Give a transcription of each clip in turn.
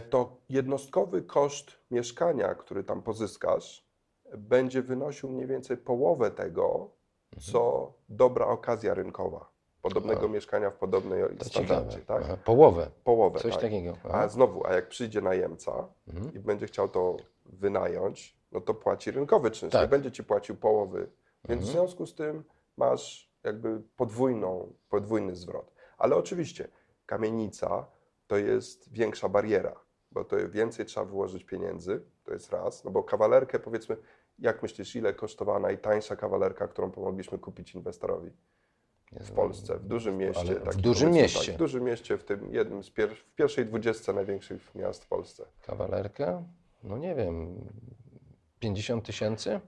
to jednostkowy koszt mieszkania, który tam pozyskasz, będzie wynosił mniej więcej połowę tego, co dobra okazja rynkowa podobnego mieszkania w podobnej To standardzie. Tak? Aha, Połowę. Połowę. Coś tak. takiego. A znowu, a jak przyjdzie najemca Mhm. i będzie chciał to wynająć, no to płaci rynkowy czynsz. Tak. Nie będzie ci płacił połowy. Więc w Mhm. związku z tym masz jakby podwójną, podwójny zwrot. Ale oczywiście kamienica to jest większa bariera, bo to więcej trzeba wyłożyć pieniędzy, to jest raz, no bo kawalerkę powiedzmy, jak myślisz, ile kosztowała najtańsza kawalerka, którą pomogliśmy kupić inwestorowi w Polsce, w dużym mieście? W dużym mieście. Tak, w dużym mieście, w tym jednym z pier- w pierwszej dwudziestce największych miast w Polsce. Kawalerka? No nie wiem. 50 tysięcy?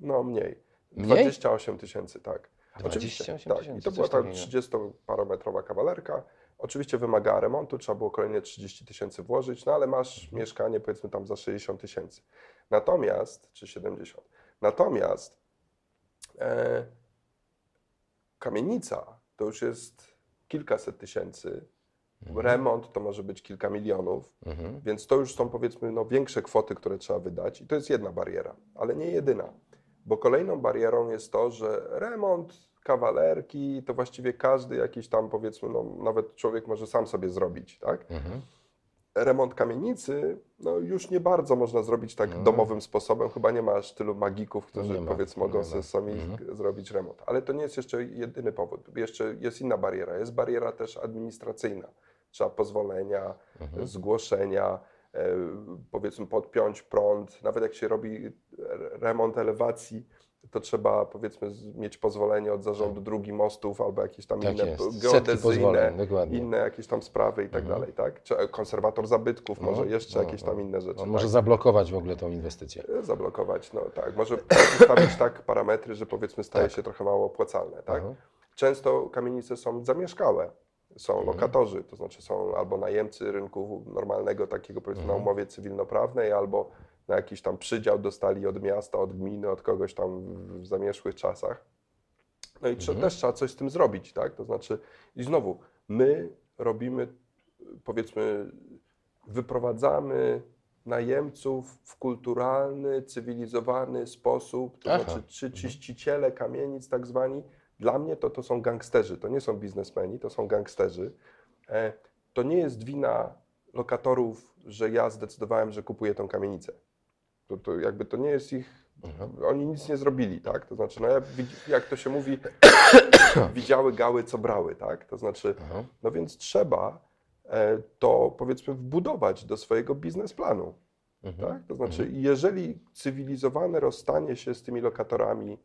No mniej. Mniej? 28 tysięcy, tak. 28 tak. I to była ta takiego. 30-parometrowa kawalerka. Oczywiście wymagała remontu, trzeba było kolejne 30 tysięcy włożyć, no ale masz Mhm. mieszkanie powiedzmy tam za 60 tysięcy. Natomiast, czy 70. Natomiast e, kamienica to już jest kilkaset tysięcy. Mhm. Remont to może być kilka milionów. Mhm. Więc to już są powiedzmy no, większe kwoty, które trzeba wydać i to jest jedna bariera, ale nie jedyna. Bo kolejną barierą jest to, że remont kawalerki to właściwie każdy jakiś tam powiedzmy, no, nawet człowiek może sam sobie zrobić, tak? Mhm. Remont kamienicy, no już nie bardzo można zrobić tak No. domowym sposobem, chyba nie ma aż tylu magików, którzy ma, powiedzmy mogą sobie sami Mhm. zrobić remont. Ale to nie jest jeszcze jedyny powód, jeszcze jest inna bariera, jest bariera też administracyjna. Trzeba pozwolenia, Mhm. zgłoszenia, powiedzmy podpiąć prąd. Nawet jak się robi re- remont elewacji, to trzeba powiedzmy mieć pozwolenie od zarządu drugi mostów albo jakieś tam Tak inne jest. geodezyjne, inne jakieś tam sprawy i tak Mhm. dalej, tak? Czy e, konserwator zabytków, może No, jeszcze no, jakieś no. tam inne rzeczy. On tak? może zablokować w ogóle tą inwestycję. E, Zablokować, no tak. Może ustawić tak parametry, że powiedzmy staje Tak. się trochę mało opłacalne, tak? Aha. Często kamienice są zamieszkałe. Są Mhm. lokatorzy, to znaczy są albo najemcy rynku normalnego, takiego powiedzmy na Mhm. umowie cywilnoprawnej, albo na jakiś tam przydział dostali od miasta, od gminy, od kogoś tam w- zamieszłych czasach. No i trze- Mhm. też trzeba coś z tym zrobić, tak? To znaczy, i znowu, my robimy, powiedzmy, wyprowadzamy najemców w kulturalny, cywilizowany sposób, to Aha. znaczy czy czyściciele kamienic tak zwani, dla mnie to, to są gangsterzy, to nie są biznesmeni, to są gangsterzy. E, To nie jest wina lokatorów, że ja zdecydowałem, że kupuję tą kamienicę. To, to jakby to nie jest ich, Mhm. oni nic nie zrobili, tak? To znaczy, no ja, jak to się mówi, widziały gały, co brały, tak? To znaczy, Aha. no więc trzeba e, to powiedzmy wbudować do swojego biznesplanu. Mhm. Tak? To znaczy, jeżeli cywilizowane rozstanie się z tymi lokatorami,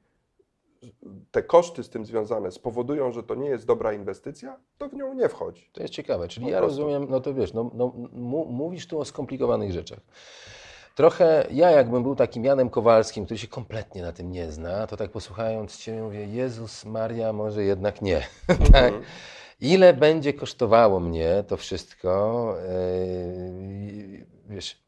te koszty z tym związane spowodują, że to nie jest dobra inwestycja, to w nią nie wchodzi. To jest ciekawe, czyli Po ja prostu. rozumiem, no to wiesz, no, no, mówisz tu o skomplikowanych rzeczach. Trochę ja, jakbym był takim Janem Kowalskim, który się kompletnie na tym nie zna, to tak posłuchając Cię mówię, Jezus Maria, może jednak nie. tak? Mhm. Ile będzie kosztowało mnie to wszystko? Yy, wiesz,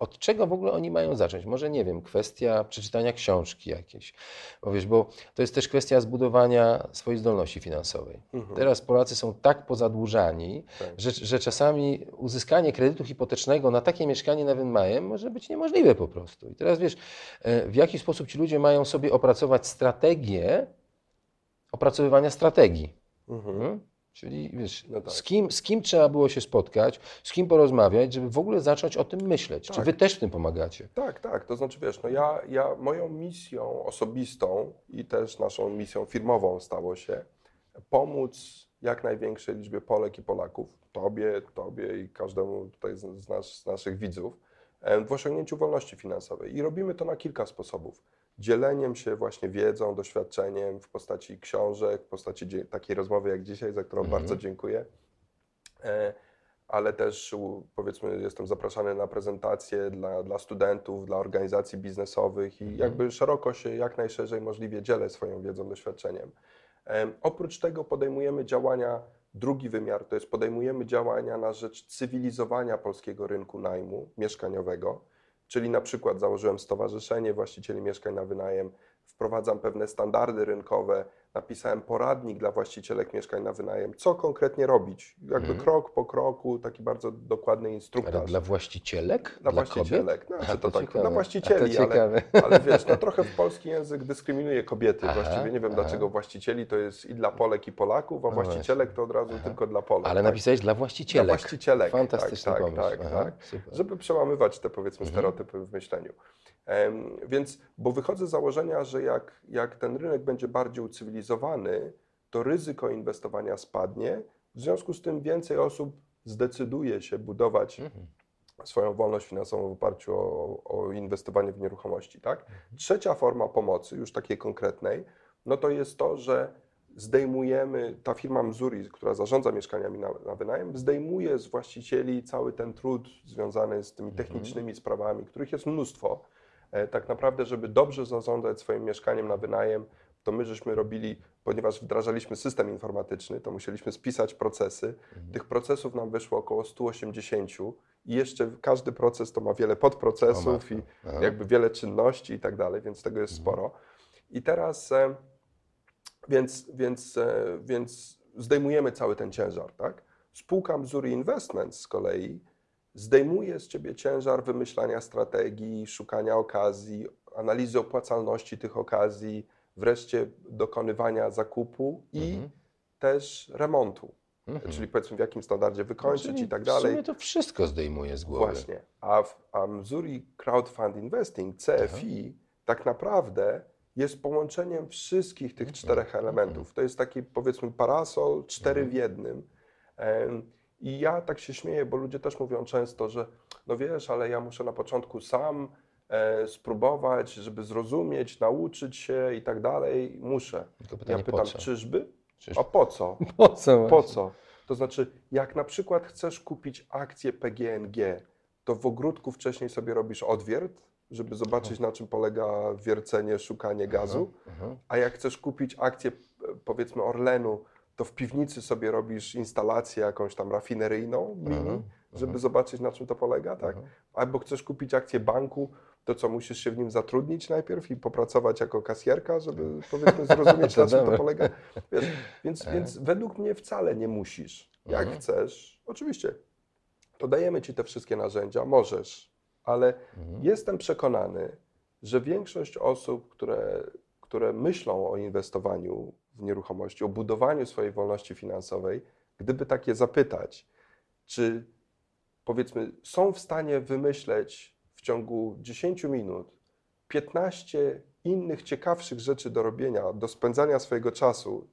od czego w ogóle oni mają zacząć? Może nie wiem, kwestia przeczytania książki jakiejś. Bo wiesz, bo to jest też kwestia zbudowania swojej zdolności finansowej. Mhm. Teraz Polacy są tak pozadłużani, Tak. że, że czasami uzyskanie kredytu hipotecznego na takie mieszkanie na wynajem może być niemożliwe po prostu. I teraz wiesz, e, w jaki sposób ci ludzie mają sobie opracować strategię opracowywania strategii. Mhm. Czyli wiesz, No tak. z, kim, z kim trzeba było się spotkać, z kim porozmawiać, żeby w ogóle zacząć o tym myśleć. Czy Tak. wy też w tym pomagacie? Tak, tak. To znaczy, wiesz, no ja, ja moją misją osobistą i też naszą misją firmową stało się pomóc jak największej liczbie Polek i Polaków, tobie, tobie i każdemu tutaj z, nas, z naszych widzów, w osiągnięciu wolności finansowej. I robimy to na kilka sposobów. Dzieleniem się właśnie wiedzą, doświadczeniem w postaci książek, w postaci takiej rozmowy jak dzisiaj, za którą Mhm. bardzo dziękuję. E, ale też powiedzmy jestem zapraszany na prezentacje dla, dla studentów, dla organizacji biznesowych i Mhm. jakby szeroko się, jak najszerzej możliwie dzielę swoją wiedzą, doświadczeniem. Em, Oprócz tego podejmujemy działania, drugi wymiar to jest podejmujemy działania na rzecz cywilizowania polskiego rynku najmu mieszkaniowego, czyli na przykład założyłem Stowarzyszenie Właścicieli Mieszkań na Wynajem, wprowadzam pewne standardy rynkowe napisałem poradnik dla właścicielek mieszkań na wynajem, co konkretnie robić. Jakby krok po kroku, taki bardzo dokładny Ale instruktaż. dla właścicielek? Dla Dla właścicielek, kobiet? no, Aha, czy to tak, dla właścicieli, to ale, ale wiesz, no trochę w polski język dyskryminuje kobiety. Aha, Właściwie nie wiem, aha. dlaczego właścicieli to jest i dla Polek, i Polaków, a No właścicielek to od razu tylko dla Polek. Ale tak? napisałeś dla Dla właścicielek. właścicielek. Fantastyczny tak, pomysł. Tak, Aha, tak, super. Żeby przełamywać te powiedzmy Mhm. stereotypy w myśleniu. Em, więc, bo wychodzę z założenia, że jak, jak ten rynek będzie bardziej ucywilizowany, to ryzyko inwestowania spadnie. W związku z tym więcej osób zdecyduje się budować Mhm. swoją wolność finansową w oparciu o, o inwestowanie w nieruchomości. Tak? Trzecia forma pomocy, już takiej konkretnej, no to jest to, że zdejmujemy, ta firma Mzuri, która zarządza mieszkaniami na, na wynajem, zdejmuje z właścicieli cały ten trud związany z tymi technicznymi sprawami, których jest mnóstwo. E, tak naprawdę, żeby dobrze zarządzać swoim mieszkaniem na wynajem, to my żeśmy robili, ponieważ wdrażaliśmy system informatyczny, to musieliśmy spisać procesy. Tych procesów nam wyszło około 180 i jeszcze każdy proces to ma wiele podprocesów i Aha. jakby wiele czynności i tak dalej, więc tego jest sporo. I teraz, e, więc, więc, e, więc zdejmujemy cały ten ciężar, tak? Spółka Missouri Investments z kolei zdejmuje z ciebie ciężar wymyślania strategii, szukania okazji, analizy opłacalności tych okazji, wreszcie dokonywania zakupu i Mhm. też remontu. Mhm. Czyli powiedzmy w jakim standardzie wykończyć Czyli i tak W dalej. sumie to wszystko zdejmuje z głowy. Właśnie. A, w, a Missouri Crowdfund Investing, CFI, tak naprawdę jest połączeniem wszystkich tych czterech elementów. To jest taki powiedzmy parasol, cztery w jednym. Em, I ja tak się śmieję, bo ludzie też mówią często, że no wiesz, ale ja muszę na początku sam spróbować, żeby zrozumieć, nauczyć się i tak dalej. Muszę. Tylko Ja pytanie, pytam, czyżby? Czyż- A po co? Po co? Po co? To znaczy, jak na przykład chcesz kupić akcję PGNG, to w ogródku wcześniej sobie robisz odwiert, żeby zobaczyć, na czym polega wiercenie, szukanie gazu. A jak chcesz kupić akcję, e, powiedzmy, Orlenu, to w piwnicy sobie robisz instalację jakąś tam rafineryjną, mini, żeby zobaczyć, na czym to polega, tak? Albo chcesz kupić akcję banku, to co, musisz się w nim zatrudnić najpierw i popracować jako kasjerka, żeby powiedzmy zrozumieć, na czym to polega. Wiesz, więc, więc według mnie wcale nie musisz. Jak Mhm. chcesz, oczywiście, to dajemy Ci te wszystkie narzędzia, możesz, ale Mhm. jestem przekonany, że większość osób, które, które myślą o inwestowaniu w nieruchomości, o budowaniu swojej wolności finansowej, gdyby takie zapytać, czy powiedzmy są w stanie wymyśleć w ciągu 10 minut 15 innych ciekawszych rzeczy do robienia, do spędzania swojego czasu,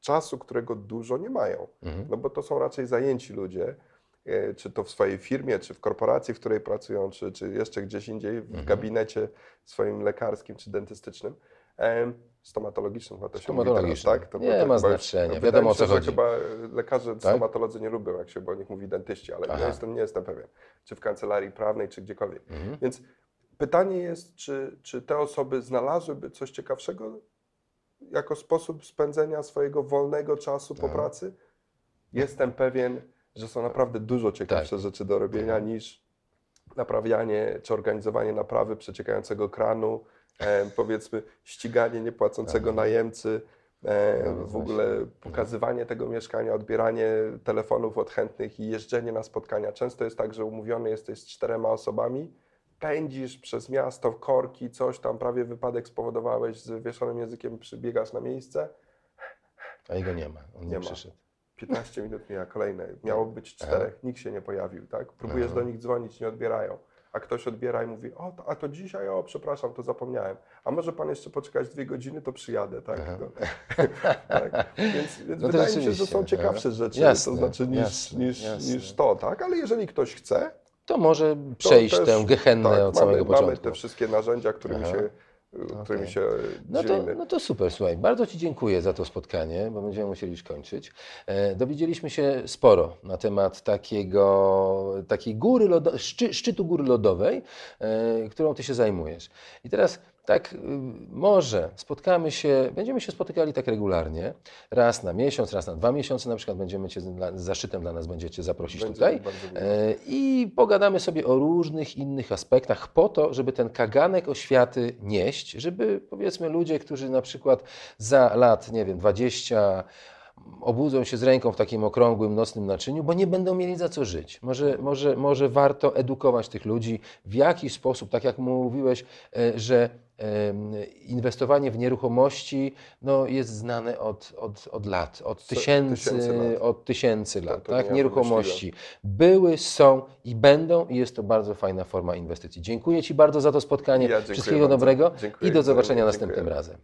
czasu, którego dużo nie mają. Mhm. No bo to są raczej zajęci ludzie, e, czy to w swojej firmie, czy w korporacji, w której pracują, czy, czy jeszcze gdzieś indziej, w gabinecie swoim lekarskim czy dentystycznym. Stomatologicznym chyba to się mówi teraz, tak? To, Nie to ma znaczenia, wydaje wiadomo, o co się, chodzi. chyba lekarze Tak? stomatolodzy nie lubią, jak się o nich mówi dentyści, ale Aha. nie jestem, nie jestem pewien, czy w kancelarii prawnej, czy gdziekolwiek. Mhm. Więc pytanie jest, czy, czy te osoby znalazłyby coś ciekawszego jako sposób spędzenia swojego wolnego czasu po Tak. pracy? Jestem pewien, że są naprawdę dużo ciekawsze Tak. rzeczy do robienia niż naprawianie czy organizowanie naprawy przeciekającego kranu, powiedzmy ściganie niepłacącego najemcy, e, w ogóle pokazywanie tego mieszkania, odbieranie telefonów od chętnych i jeżdżenie na spotkania. Często jest tak, że umówiony jesteś z czterema osobami, pędzisz przez miasto, korki, coś tam, prawie wypadek spowodowałeś, z wieszonym językiem przybiegasz na miejsce, A jego nie ma. On nie, Nie ma. przyszedł. 15 minut mija kolejne, miało być czterech, nikt się nie pojawił, tak? Próbujesz Aha. do nich dzwonić, nie odbierają. A ktoś odbiera i mówi, o, to, a to dzisiaj, o, przepraszam, to zapomniałem. A może pan jeszcze poczekać dwie godziny, to przyjadę, tak? No, tak? Więc, więc No to wydaje mi się, że są ciekawsze rzeczy, Jasne, to znaczy niż, jasne, niż, jasne. niż to, tak? Ale jeżeli ktoś chce, To może to przejść też, tę gehennę tak, od samego mamy, początku. Mamy te wszystkie narzędzia, którymi Aha. się, którymi Okej. się No to, no to super, słuchaj, bardzo Ci dziękuję za to spotkanie, bo będziemy musieli już kończyć. E, dowiedzieliśmy się sporo na temat takiego, takiej góry lodo, szczy, szczytu góry lodowej, e, którą Ty się zajmujesz. I teraz tak y, może spotkamy się, będziemy się spotykali tak regularnie, raz na miesiąc, raz na dwa miesiące na przykład będziemy Cię, zaszczytem dla nas będziecie zaprosić Będzie tutaj. e, i pogadamy sobie o różnych innych aspektach po to, żeby ten kaganek oświaty nieść, żeby powiedzmy ludzie, którzy na przykład za lat, nie wiem, 20 obudzą się z ręką w takim okrągłym, nocnym naczyniu, bo nie będą mieli za co żyć. Może, może, może warto edukować tych ludzi w jakiś sposób, tak jak mówiłeś, e, że inwestowanie w nieruchomości no, jest znane od, od, od lat, od tysięcy, tysięcy lat. od tysięcy lat. to tak? nie ja Nieruchomości były, są i będą i jest to bardzo fajna forma inwestycji. Dziękuję Ci bardzo za to spotkanie. Ja Wszystkiego bardzo. dobrego Dziękuję i do zobaczenia następnym Dziękuję. razem.